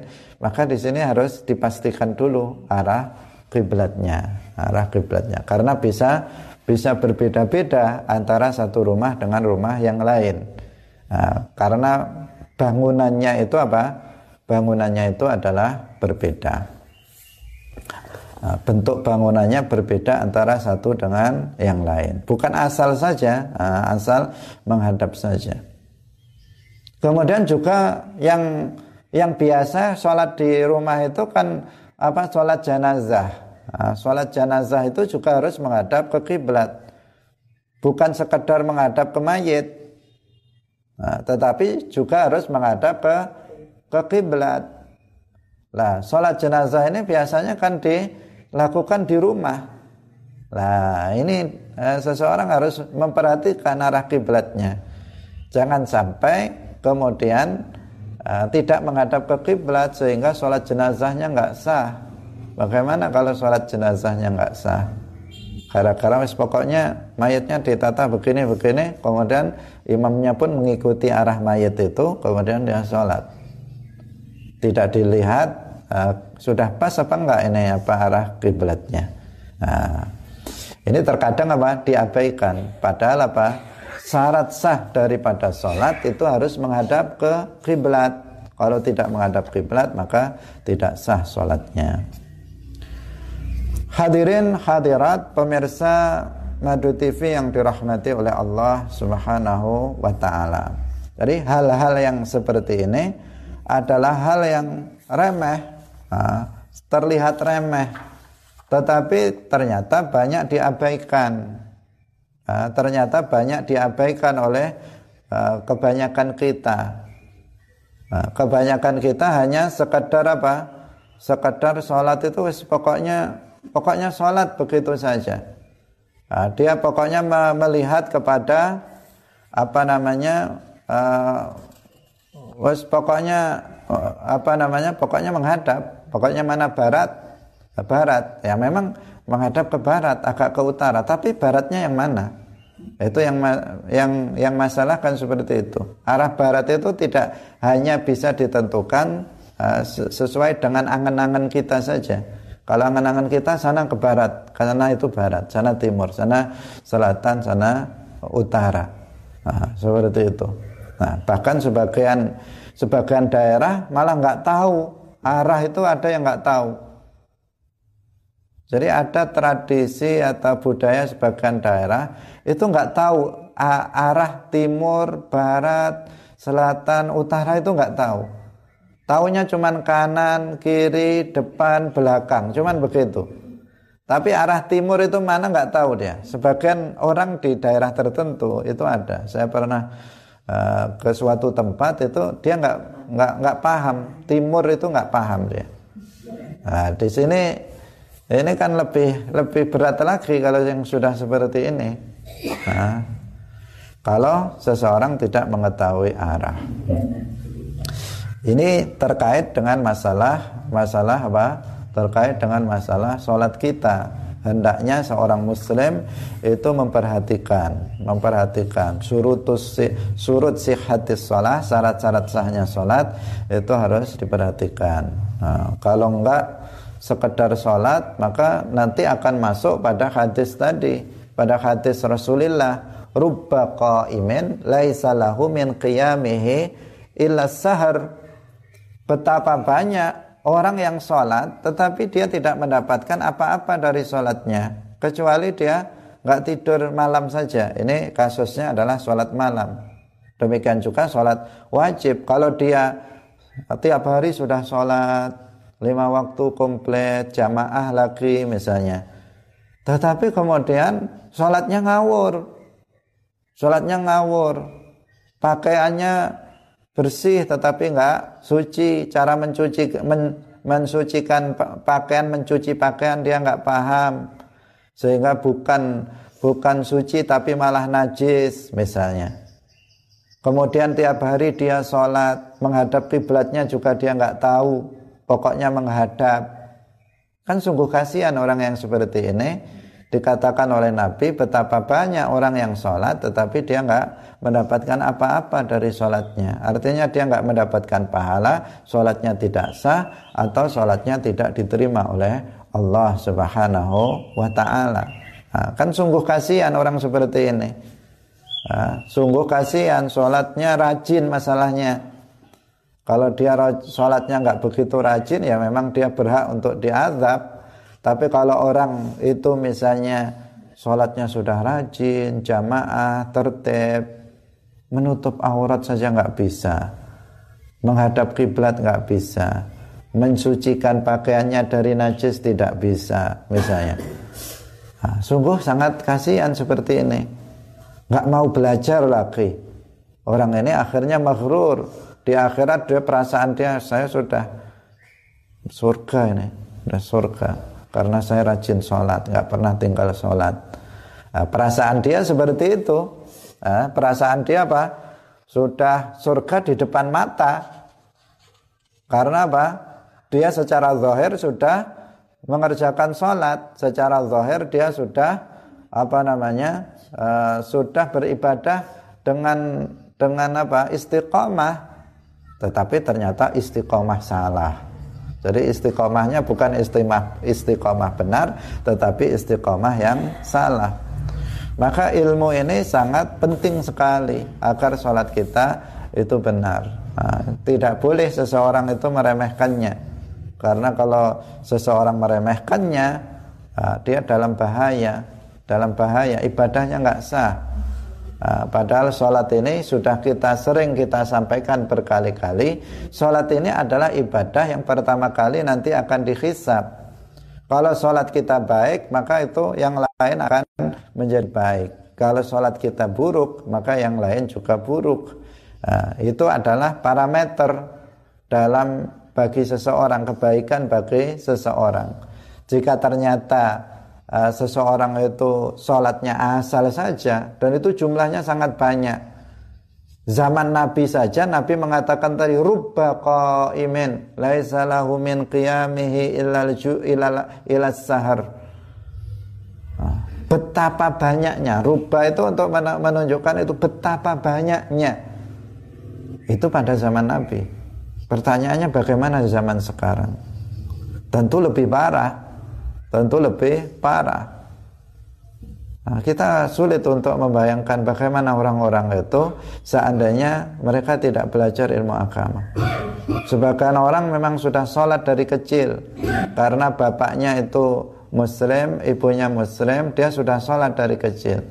A: maka di sini harus dipastikan dulu arah kiblatnya, arah kiblatnya. Karena bisa bisa berbeda-beda antara satu rumah dengan rumah yang lain. Nah, karena bangunannya itu apa? Bangunannya itu adalah berbeda. Nah, bentuk bangunannya berbeda antara satu dengan yang lain. Bukan asal saja, nah, asal menghadap saja. Kemudian juga yang yang biasa sholat di rumah itu kan apa sholat jenazah. Nah, sholat jenazah itu juga harus menghadap ke kiblat, bukan sekedar menghadap ke mayit, nah, tetapi juga harus menghadap ke ke kiblat. Lah, sholat jenazah ini biasanya kan di lakukan di rumah. Nah, ini eh, seseorang harus memperhatikan arah kiblatnya. Jangan sampai kemudian eh, tidak menghadap ke kiblat sehingga sholat jenazahnya nggak sah. Bagaimana kalau sholat jenazahnya nggak sah? Gara-gara pokoknya mayatnya ditata begini-begini, kemudian imamnya pun mengikuti arah mayat itu, kemudian dia sholat. Tidak dilihat uh, sudah pas apa enggak ini apa arah kiblatnya. Nah, ini terkadang apa diabaikan. Padahal apa syarat sah daripada sholat itu harus menghadap ke kiblat. Kalau tidak menghadap kiblat maka tidak sah sholatnya. Hadirin hadirat pemirsa Madu TV yang dirahmati oleh Allah Subhanahu wa taala. Jadi hal-hal yang seperti ini adalah hal yang remeh. Nah, terlihat remeh. Tetapi ternyata banyak diabaikan. Nah, ternyata banyak diabaikan oleh uh, kebanyakan kita. Kebanyakan kita hanya sekedar apa? Sekedar sholat itu pokoknya pokoknya sholat begitu saja. Nah, dia pokoknya melihat kepada apa namanya uh, pokoknya apa namanya pokoknya menghadap pokoknya mana barat barat. Ya memang menghadap ke barat agak ke utara. Tapi baratnya yang mana? Itu yang yang yang masalah kan seperti itu. Arah barat itu tidak hanya bisa ditentukan uh, sesuai dengan angan-angan kita saja. Kalau angan-angan kita sana ke barat, karena itu barat, sana timur, sana selatan, sana utara. Nah, seperti itu. Nah, bahkan sebagian sebagian daerah malah nggak tahu arah itu ada yang nggak tahu. Jadi ada tradisi atau budaya sebagian daerah itu nggak tahu arah timur, barat, selatan, utara itu nggak tahu. Taunya cuman kanan, kiri, depan, belakang, cuman begitu. Tapi arah timur itu mana nggak tahu dia. Sebagian orang di daerah tertentu itu ada. Saya pernah uh, ke suatu tempat itu dia nggak nggak nggak paham timur itu nggak paham dia. Nah, di sini ini kan lebih lebih berat lagi kalau yang sudah seperti ini. Nah, kalau seseorang tidak mengetahui arah. Ini terkait dengan masalah masalah apa? Terkait dengan masalah sholat kita. Hendaknya seorang muslim itu memperhatikan, memperhatikan surut surut sihatis sholat, syarat-syarat sahnya sholat itu harus diperhatikan. Nah, kalau enggak sekedar sholat maka nanti akan masuk pada hadis tadi, pada hadis Rasulullah rubba qaimin laisa lahu min qiyamihi illa sahar Betapa banyak orang yang sholat tetapi dia tidak mendapatkan apa-apa dari sholatnya kecuali dia nggak tidur malam saja. Ini kasusnya adalah sholat malam. Demikian juga sholat wajib. Kalau dia tiap hari sudah sholat lima waktu komplit jamaah lagi misalnya, tetapi kemudian sholatnya ngawur, sholatnya ngawur, pakaiannya bersih tetapi enggak suci. Cara mencuci men, mensucikan pakaian mencuci pakaian dia enggak paham. Sehingga bukan bukan suci tapi malah najis misalnya. Kemudian tiap hari dia sholat menghadap kiblatnya juga dia enggak tahu. Pokoknya menghadap. Kan sungguh kasihan orang yang seperti ini dikatakan oleh Nabi betapa banyak orang yang sholat tetapi dia nggak mendapatkan apa-apa dari sholatnya. Artinya dia nggak mendapatkan pahala sholatnya tidak sah atau sholatnya tidak diterima oleh Allah subhanahu wa ta'ala. Nah, kan sungguh kasihan orang seperti ini. Nah, sungguh kasihan sholatnya rajin masalahnya. Kalau dia sholatnya nggak begitu rajin ya memang dia berhak untuk diazab tapi kalau orang itu misalnya sholatnya sudah rajin, jamaah, tertib, menutup aurat saja nggak bisa, menghadap kiblat nggak bisa, mensucikan pakaiannya dari najis tidak bisa, misalnya. Nah, sungguh sangat kasihan seperti ini. Nggak mau belajar lagi. Orang ini akhirnya maghrur. Di akhirat dia perasaan dia saya sudah surga ini, sudah surga karena saya rajin sholat, nggak pernah tinggal sholat. Nah, perasaan dia seperti itu. Nah, perasaan dia apa? Sudah surga di depan mata. Karena apa? Dia secara zahir sudah mengerjakan sholat. Secara zahir dia sudah apa namanya? Uh, sudah beribadah dengan dengan apa? Istiqomah. Tetapi ternyata istiqomah salah. Jadi istiqomahnya bukan istiqomah istiqomah benar, tetapi istiqomah yang salah. Maka ilmu ini sangat penting sekali agar sholat kita itu benar. Nah, tidak boleh seseorang itu meremehkannya, karena kalau seseorang meremehkannya, nah, dia dalam bahaya, dalam bahaya ibadahnya nggak sah. Nah, padahal sholat ini sudah kita sering kita sampaikan berkali-kali. Sholat ini adalah ibadah yang pertama kali nanti akan dihisap Kalau sholat kita baik maka itu yang lain akan menjadi baik. Kalau sholat kita buruk maka yang lain juga buruk. Nah, Itu adalah parameter dalam bagi seseorang kebaikan bagi seseorang. Jika ternyata uh, seseorang itu sholatnya asal saja dan itu jumlahnya sangat banyak zaman Nabi saja Nabi mengatakan tadi rubba qaimin laisa lahu min qiyamihi illa ila sahar ah, betapa banyaknya rubba itu untuk menunjukkan itu betapa banyaknya itu pada zaman Nabi Pertanyaannya bagaimana zaman sekarang? Tentu lebih parah. Tentu lebih parah. Nah, kita sulit untuk membayangkan bagaimana orang-orang itu seandainya mereka tidak belajar ilmu agama. Sebagian orang memang sudah sholat dari kecil karena bapaknya itu muslim, ibunya muslim, dia sudah sholat dari kecil.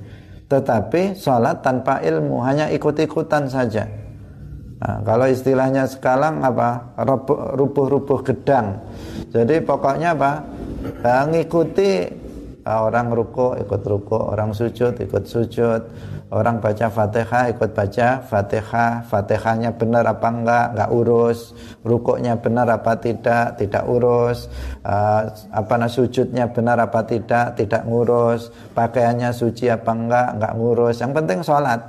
A: Tetapi sholat tanpa ilmu, hanya ikut-ikutan saja. Nah, kalau istilahnya sekarang apa? Rubuh-rubuh gedang. Jadi pokoknya apa? Nah, ngikuti. Ah, orang ruko ikut ruko, orang sujud ikut sujud, orang baca fatihah ikut baca fatihah, fatihahnya benar apa enggak, enggak urus, rukuknya benar apa tidak, tidak urus, uh, apa nah sujudnya benar apa tidak, tidak ngurus, pakaiannya suci apa enggak, enggak ngurus, yang penting sholat.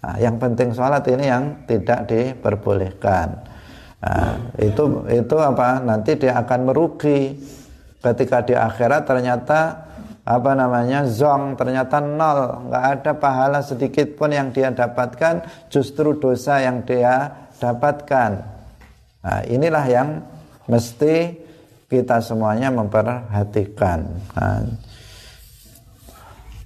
A: Nah, yang penting sholat ini yang tidak diperbolehkan. Nah, itu itu apa? Nanti dia akan merugi. Ketika di akhirat ternyata apa namanya zong ternyata nol. Nggak ada pahala sedikit pun yang dia dapatkan justru dosa yang dia dapatkan. Nah, inilah yang mesti kita semuanya memperhatikan. Nah,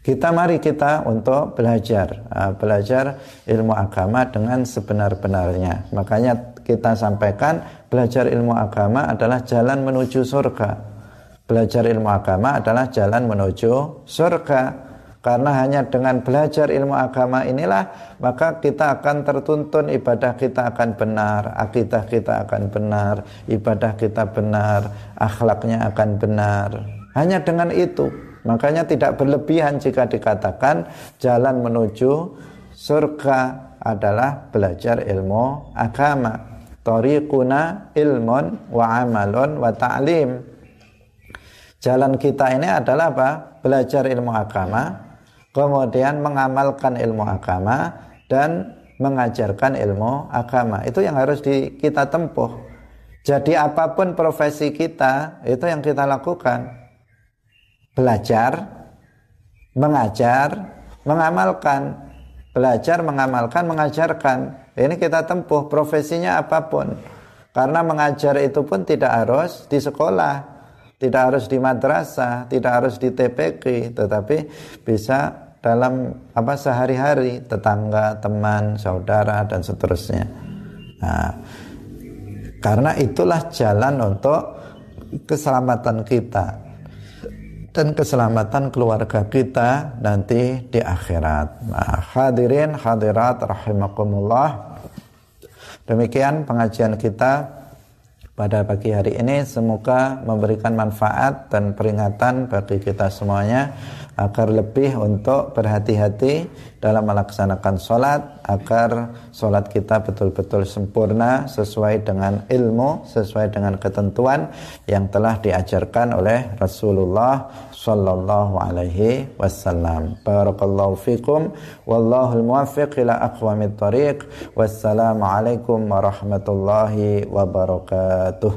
A: kita mari kita untuk belajar nah, belajar ilmu agama dengan sebenar-benarnya. Makanya kita sampaikan belajar ilmu agama adalah jalan menuju surga Belajar ilmu agama adalah jalan menuju surga. Karena hanya dengan belajar ilmu agama inilah maka kita akan tertuntun ibadah kita akan benar, akidah kita akan benar, ibadah kita benar, akhlaknya akan benar. Hanya dengan itu, makanya tidak berlebihan jika dikatakan jalan menuju surga adalah belajar ilmu agama. Tariquna ilmun wa amalun wa ta'lim. Jalan kita ini adalah apa? Belajar ilmu agama, kemudian mengamalkan ilmu agama dan mengajarkan ilmu agama. Itu yang harus di, kita tempuh. Jadi apa pun profesi kita, itu yang kita lakukan. Belajar, mengajar, mengamalkan. Belajar, mengamalkan, mengajarkan. Ini kita tempuh profesinya apa pun. Karena mengajar itu pun tidak harus di sekolah tidak harus di madrasah, tidak harus di TPK, tetapi bisa dalam apa sehari-hari tetangga, teman, saudara dan seterusnya. Nah, karena itulah jalan untuk keselamatan kita dan keselamatan keluarga kita nanti di akhirat. Nah, hadirin hadirat rahimakumullah. Demikian pengajian kita pada pagi hari ini. Semoga memberikan manfaat dan peringatan bagi kita semuanya agar lebih untuk berhati-hati dalam melaksanakan sholat agar sholat kita betul-betul sempurna sesuai dengan ilmu sesuai dengan ketentuan yang telah diajarkan oleh Rasulullah صلى الله عليه وسلم. بارك الله فيكم. والله الموفق إلى أقوم الطريق. والسلام عليكم ورحمة الله وبركاته.